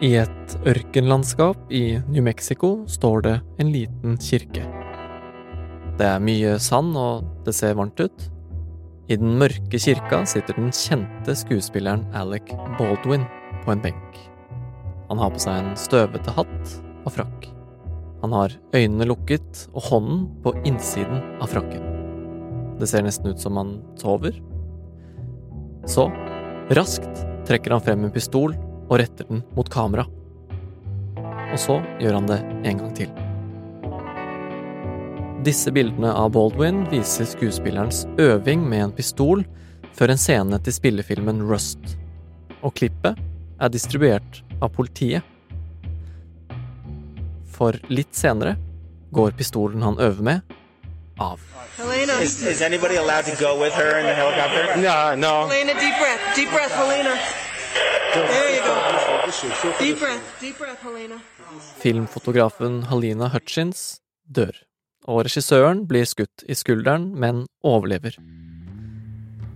I et ørkenlandskap i New Mexico står det en liten kirke. Det er mye sand, og det ser varmt ut. I den mørke kirka sitter den kjente skuespilleren Alec Baldwin på en benk. Han har på seg en støvete hatt og frakk. Han har øynene lukket og hånden på innsiden av frakken. Det ser nesten ut som han sover. Så, raskt, trekker han frem en pistol og retter den mot kamera. Og så gjør han det en gang til. Disse bildene av Baldwin viser skuespillerens øving med en pistol før en scene til spillefilmen Rust. Og klippet er distribuert av politiet. For litt senere går pistolen han øver med, av. Helena. Is, is anybody allowed to go with her in the helicopter? No, no. Helena, deep breath. Deep breath, Helena. There you go. Deep breath. Deep breath, Helena. Filmfotografen Halina Hutchins dør, og regissøren blir skutt i skulderen, men overlever.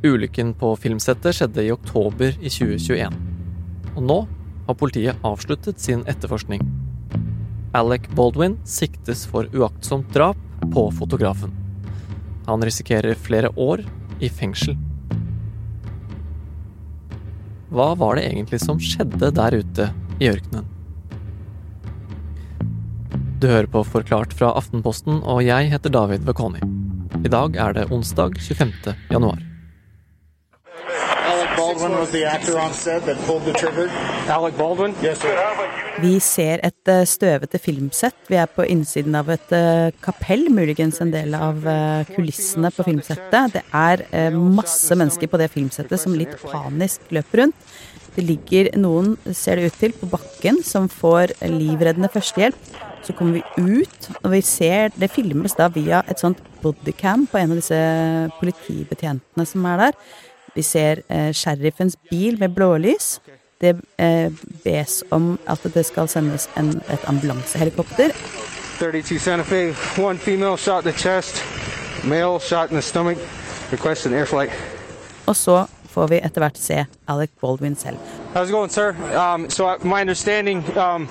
Ulykken på filmsettet skjedde i oktober i 2021, og nå har politiet avsluttet sin etterforskning. Alec Baldwin siktes for uaktsomt drap på fotografen. Han risikerer flere år i fengsel. Hva var det egentlig som skjedde der ute i ørkenen? Du hører på Forklart fra Aftenposten, og jeg heter David Vekoni. I dag er det onsdag 25. januar. Alec Baldwin was the actor on set that. Alec Baldwin? Yes, sir. Vi ser et eh, støvete filmsett. Vi er på innsiden av et eh, kapell, muligens en del av eh, kulissene på filmsettet. Det er masse mennesker på det filmsettet som litt panisk løper rundt. Det ligger noen, ser det ut til, på bakken som får livreddende førstehjelp. Så kommer vi ut, og vi ser Det filmes da via et sånt bodycam på en av disse politibetjentene som er der. Vi ser eh, sheriffens bil med blålys. Det eh, bes om at det skal sendes en, et ambulansehelikopter. 32 Santa Fe. One female shot in the chest. Male shot in the stomach. Request an air flight. Og så får vi etter hvert se Alec Baldwin selv. How's it going, sir? Um, so uh, my understanding, um,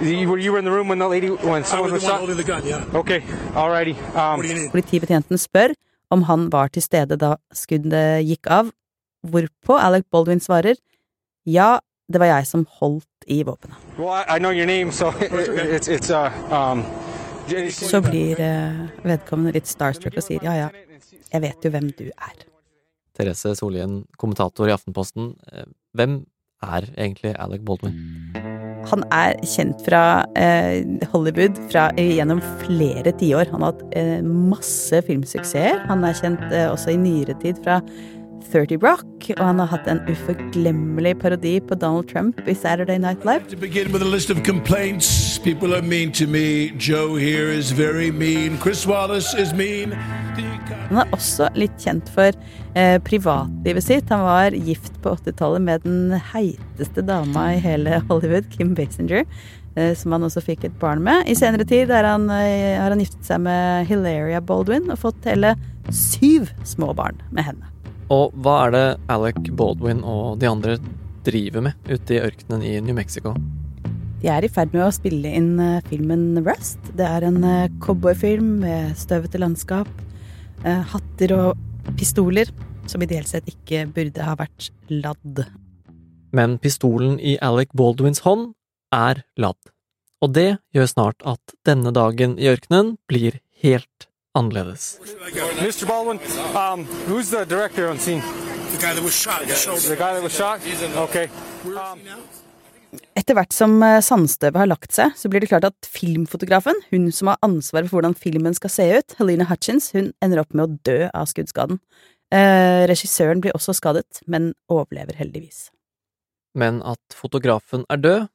you, were you in the room when the lady, when someone was was shot? the gun, yeah. Okay, alrighty. Um, What do you need? Politibetjenten spør om han var til stede da skuddet gikk av, hvorpå Alec Baldwin svarer ja, det var jeg som holdt i våpenet. well, I, I know your name, so it's it's. J- Så blir eh, vedkommende litt starstruck og sier ja, ja, jeg vet jo hvem du er. Therese Solien, kommentator i Aftenposten. Eh, Hvem er egentlig Alec Baldwin? Han er kjent fra eh, Hollywood fra, gjennom flere tiår. Han har hatt eh, masse filmsuksesser. Han er kjent eh, også i nyere tid fra 30 Rock, og han har hatt en uforglemmelig parodi på Donald Trump i Saturday Night Live. To begin with a list of complaints, people are mean to me. Joe here is very mean. Chris Wallace is mean. Han er også litt kjent for eh, privatlivet sitt. Han var gift på 80-tallet med den heiteste dama i hele Hollywood, Kim Basinger. Eh, som han også fikk et barn med. I senere tid han, eh, har han giftet seg med Hilaria Baldwin og fått hele syv små barn med henne. Og hva er det Alec Baldwin og de andre driver med ute i ørkenen i New Mexico? De er i ferd med å spille inn eh, filmen Rust. Det er en eh, cowboyfilm med støvete landskap, eh, hatter og pistoler, som ideelt sett ikke burde ha vært ladd. Men pistolen i Alec Baldwins hånd er ladd. Og det gjør snart at denne dagen i ørkenen blir helt annerledes. Mr. Baldwin, um, who's the director on scene? The guy that was shot the guy that was shot? Okay. Um, Etter hvert som eh, sandstøvet har lagt seg, så blir det klart at filmfotografen, hun som har ansvaret for hvordan filmen skal se ut, Helena Hutchins, hun ender opp med å dø av skuddskaden. Eh, regissøren blir også skadet, men overlever heldigvis. Men at fotografen er død,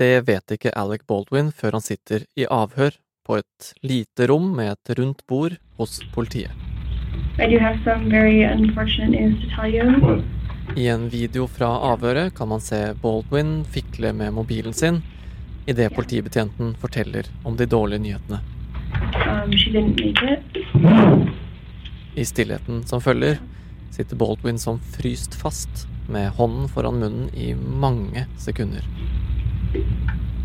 det vet ikke Alec Baldwin før han sitter i avhør på et lite rom med et rundt bord hos politiet. I en video fra avhøret kan man se Baldwin fikle med mobilen sin idet politibetjenten forteller om de dårlige nyhetene. Um. I stillheten som følger, sitter Baldwin som fryst fast, med hånden foran munnen i mange sekunder.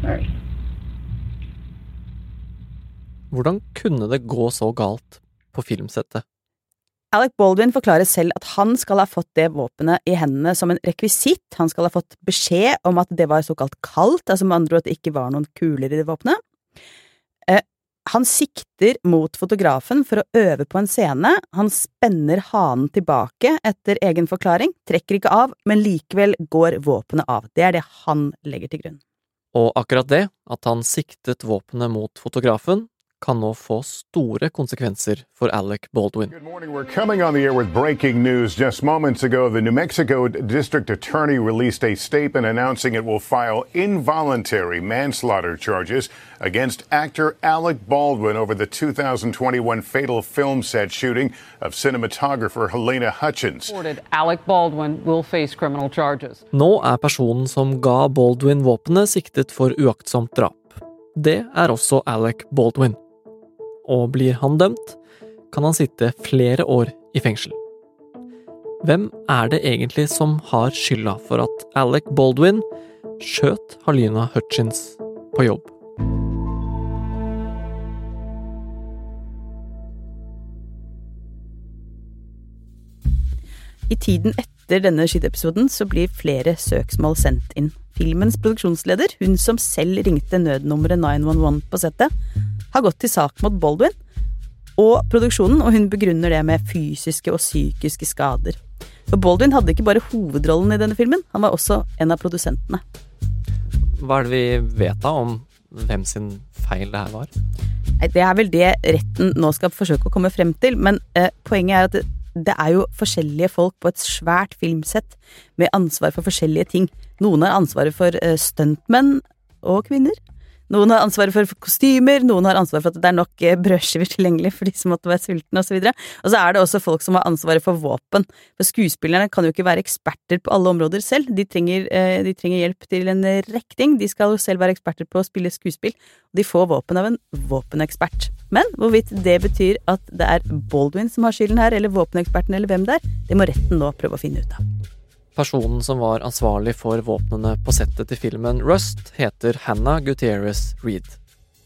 Sorry. Hvordan kunne det gå så galt på filmsettet? Alec Baldwin forklarer selv at han skal ha fått det våpenet i hendene som en rekvisitt, han skal ha fått beskjed om at det var såkalt kaldt, altså med andre ord at det ikke var noen kuler i det våpenet. Eh, han sikter mot fotografen for å øve på en scene, han spenner hanen tilbake etter egen forklaring, trekker ikke av, men likevel går våpenet av. Det er det han legger til grunn. Og akkurat det, at han siktet våpenet mot fotografen, kan nå få store konsekvenser for Alec Baldwin. Good morning. We're coming on the air with breaking news. Just moments ago, the New Mexico District Attorney released a statement announcing it will file involuntary manslaughter charges against actor Alec Baldwin over the 2021 fatal film set shooting of cinematographer Helena Hutchins. Reported Alec Baldwin will face criminal charges. Nå er personen som ga Baldwin våpenet siktet for uaktsomt drap. Det er også Alec Baldwin. Og blir han dømt, kan han sitte flere år i fengsel. Hvem er det egentlig som har skylda for at Alec Baldwin skjøt Halina Hutchins på jobb? I tiden etter denne skyteepisoden så blir flere søksmål sendt inn. Filmens produksjonsleder, hun som selv ringte nødnummeret 911 på settet, har gått til sak mot Baldwin og produksjonen, og hun begrunner det med fysiske og psykiske skader. For Baldwin hadde ikke bare hovedrollen i denne filmen, han var også en av produsentene. Hva er det vi vet da om hvem sin feil det her var? Nei, Det er vel det retten nå skal forsøke å komme frem til, men eh, poenget er at det, det er jo forskjellige folk på et svært filmsett med ansvar for forskjellige ting. Noen har ansvaret for eh, stuntmenn og kvinner. Noen har ansvaret for kostymer, noen har ansvaret for at det er nok eh, brødskiver tilgjengelig for de som måtte være sultne, osv. Og, og så er det også folk som har ansvaret for våpen. For skuespillerne kan jo ikke være eksperter på alle områder selv. De trenger, eh, de trenger hjelp til en rekke. De skal jo selv være eksperter på å spille skuespill. Og de får våpen av en våpenekspert. Men hvorvidt det betyr at det er Baldwin som har skylden her, eller våpeneksperten, eller hvem det er, det må retten nå prøve å finne ut av. Personen som var ansvarlig for våpnene på settet til filmen Rust, heter Hannah Gutierrez Reed.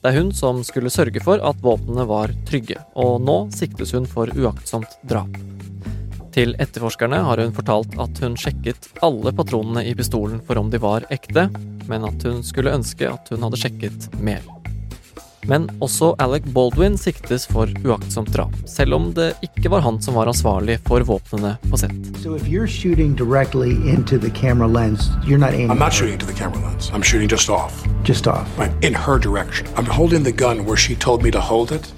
Det er hun som skulle sørge for at våpnene var trygge, og nå siktes hun for uaktsomt drap. Til etterforskerne har hun fortalt at hun sjekket alle patronene i pistolen for om de var ekte, men at hun skulle ønske at hun hadde sjekket mer. Men også Alec Baldwin siktes for uaktsomt drap, selv om det ikke var han som var ansvarlig for våpnene på sett. So lens. I'm not shooting to the camera lens. I'm shooting just off. Just off. Right, in her direction. I'm holding the gun where she told me to hold it.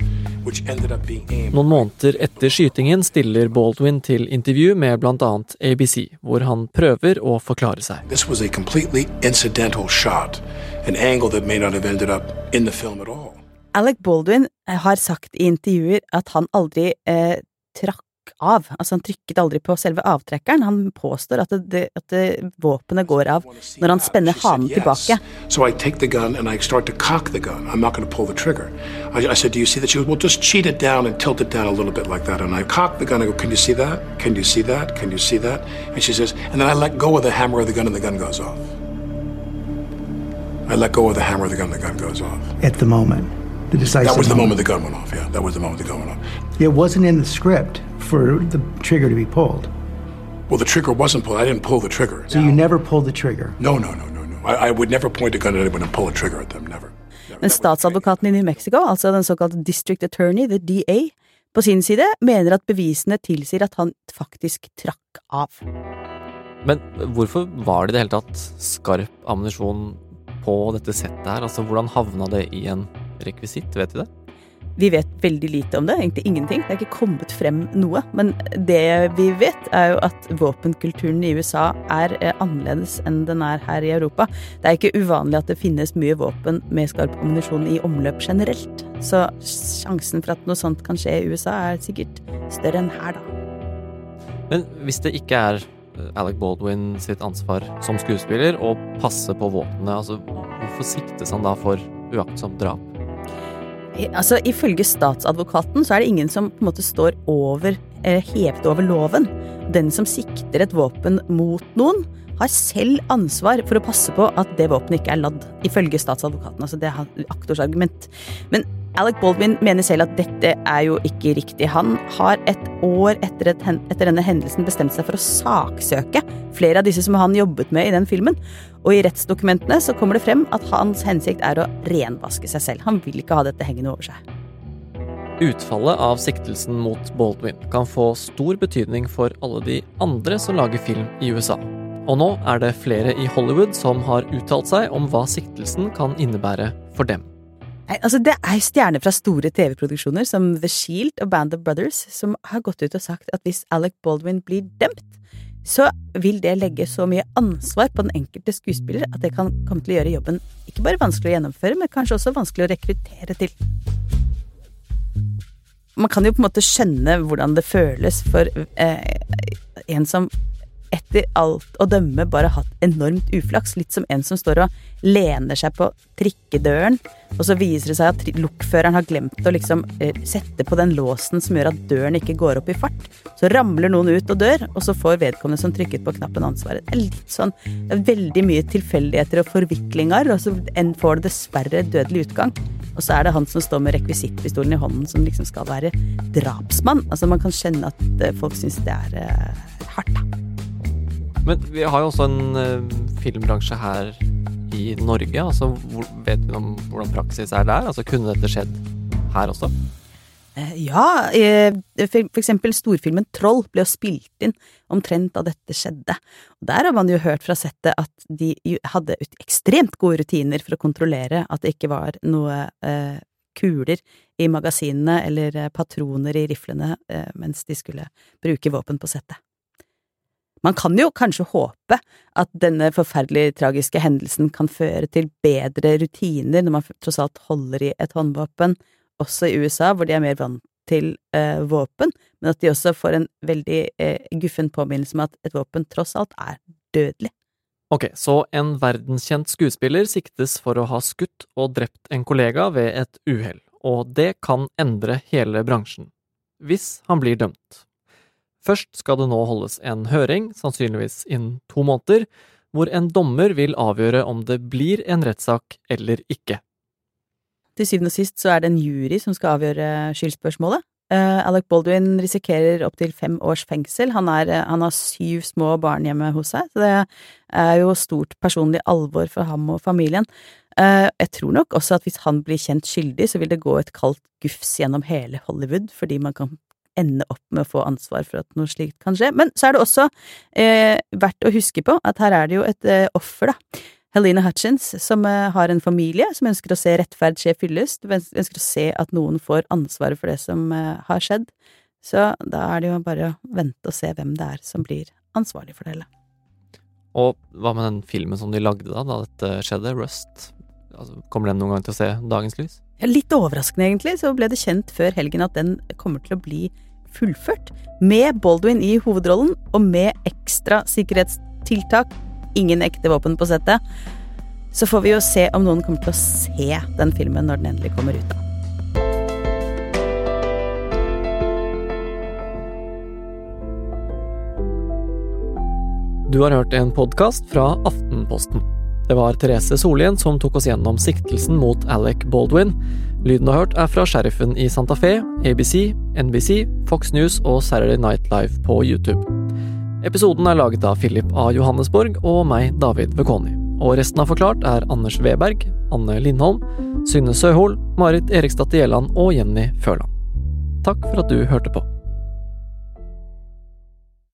Noen måneder etter skytingen stiller Baldwin til intervju med bl.a. ABC, hvor han prøver å forklare seg. This was a completely incidental shot, an angle that may not have ended up in the film at all. Alec Baldwin eh, har sagt i intervjuer at han aldri eh, trakk av. Altså, han trykket aldri på selve avtrekkeren. Han påstår at, det, at det, våpenet går av når han spenner hanen tilbake. So I take the gun and I start to cock the gun. I'm not going to pull the trigger. I, I said, Do you see that? She goes, Well, just cheat it down and tilt it down a little bit like that. And I cock the gun. I go, Can you see that? Can you see that? Can you see that? And she says, And then I let go of the hammer of the gun and the gun goes off. I let go of the hammer of the gun and the gun goes off. At the moment. The decisive That was the moment the gun went off, yeah. That was the moment the gun went off. It wasn't in the script for the trigger to be pulled. Well, the trigger wasn't pulled. I didn't pull the trigger. So you never pulled the trigger. No, no, no, no, no. I, I would never point a gun at anyone and pull a trigger at them. Never. Men statsadvokaten i New Mexico, altså den såkalte district attorney, the DA, på sin side mener at bevisene tilsier at han faktisk trakk av. Men hvorfor var det i det hele tatt skarp ammunisjon på dette settet her? Altså, hvordan havna det i en rekvisitt, vet vi det? Vi vet veldig lite om det, egentlig ingenting. Det er ikke kommet frem noe. Men det vi vet, er jo at våpenkulturen i USA er eh, annerledes enn den er her i Europa. Det er ikke uvanlig at det finnes mye våpen med skarp ammunisjon i omløp generelt. Så sjansen for at noe sånt kan skje i USA, er sikkert større enn her, da. Men hvis det ikke er eh, Alec Baldwin sitt ansvar som skuespiller å passe på våpnene, altså hvorfor siktes han da for uaktsomt drap? Altså, Ifølge statsadvokaten så er det ingen som på en måte står over, eller hevet over loven. Den som sikter et våpen mot noen, har selv ansvar for å passe på at det våpenet ikke er ladd, ifølge statsadvokaten. Altså det er aktors argument. Men Alec Baldwin mener selv at dette er jo ikke riktig. Han har et år etter, et, etter denne hendelsen bestemt seg for å saksøke flere av disse som han jobbet med i den filmen. Og i rettsdokumentene så kommer det frem at hans hensikt er å renvaske seg selv. Han vil ikke ha dette hengende over seg. Utfallet av siktelsen mot Baldwin kan få stor betydning for alle de andre som lager film i USA. Og nå er det flere i Hollywood som har uttalt seg om hva siktelsen kan innebære for dem. Altså Det er stjerner fra store TV-produksjoner som The Shield og Band of Brothers som har gått ut og sagt at hvis Alec Baldwin blir dømt, så vil det legge så mye ansvar på den enkelte skuespiller at det kan komme til å gjøre jobben ikke bare vanskelig å gjennomføre, men kanskje også vanskelig å rekruttere til. Man kan jo på en måte skjønne hvordan det føles for eh, en som etter alt å dømme bare hatt enormt uflaks. Litt som en som står og lener seg på trikkedøren, og så viser det seg at lokføreren har glemt å liksom eh, sette på den låsen som gjør at døren ikke går opp i fart. Så ramler noen ut og dør, og så får vedkommende som trykket på knappen ansvaret. Det er litt sånn det er veldig mye tilfeldigheter og forviklinger, og så får det dessverre dødelig utgang. Og så er det han som står med rekvisittpistolen i hånden, som liksom skal være drapsmann. Altså Man kan kjenne at eh, folk syns det er uh, hardt, da. Men vi har jo også en uh, filmbransje her i Norge. altså Vet vi om hvordan praksis er der? Altså Kunne dette skjedd her også? Eh, ja, eh, for eksempel storfilmen Troll ble jo spilt inn omtrent da dette skjedde. Der har man jo hørt fra settet at de hadde ekstremt gode rutiner for å kontrollere at det ikke var noe eh, kuler i magasinene eller eh, patroner i riflene eh, mens de skulle bruke våpen på settet. Man kan jo kanskje håpe at denne forferdelig tragiske hendelsen kan føre til bedre rutiner når man tross alt holder i et håndvåpen også i USA, hvor de er mer vant til eh, våpen, men at de også får en veldig eh, guffen påminnelse om at et våpen tross alt er dødelig. Ok, så en verdenskjent skuespiller siktes for å ha skutt og drept en kollega ved et uhell, og det kan endre hele bransjen. Hvis han blir dømt. Først skal det nå holdes en høring, sannsynligvis innen to måneder, hvor en dommer vil avgjøre om det blir en rettssak eller ikke. Til syvende og sist så er det en jury som skal avgjøre skyldspørsmålet. Uh, Alec Baldwin risikerer opptil fem års fengsel. Han, er, uh, han har syv små barn hjemme hos seg, så det er jo stort personlig alvor for ham og familien. Uh, jeg tror nok også at hvis han blir kjent skyldig, så vil det gå et kaldt gufs gjennom hele Hollywood, fordi man kan ende opp med å få ansvar for at noe slikt kan skje. Men så er det også verdt å huske på at her er det jo et offer, da Helena Hutchins, som eh, har en familie som ønsker å se rettferd skje fyllest, ønsker å se at noen får ansvaret for det som eh, har skjedd. Så da er det jo bare å vente og se hvem det er som blir ansvarlig for det hele. Og hva med den filmen som de lagde da, da dette skjedde, Rust? Altså, kommer den noen gang til å se dagens lys? Ja, litt overraskende, egentlig, så ble det kjent før helgen at den kommer til å bli fullført. Med Baldwin i hovedrollen, og med ekstra sikkerhetstiltak ingen ekte våpen på settet. Så får vi jo se om noen kommer til å se den filmen når den endelig kommer ut. da. Du har hørt en podkast fra Aftenposten. Det var Therese Solien som tok oss gjennom siktelsen mot Alec Baldwin. Lyden du har hørt, er fra Sheriffen i Santa Fe, ABC, NBC, Fox News og Saturday Night Live på YouTube. Episoden er laget av Philip A. Johannesborg og meg, David Vekoni. Og resten av Forklart er Anders Weberg, Anne Lindholm, Synne Søhol, Marit Eriksdatter Gjelland og Jenny Førland. Takk for at du hørte på.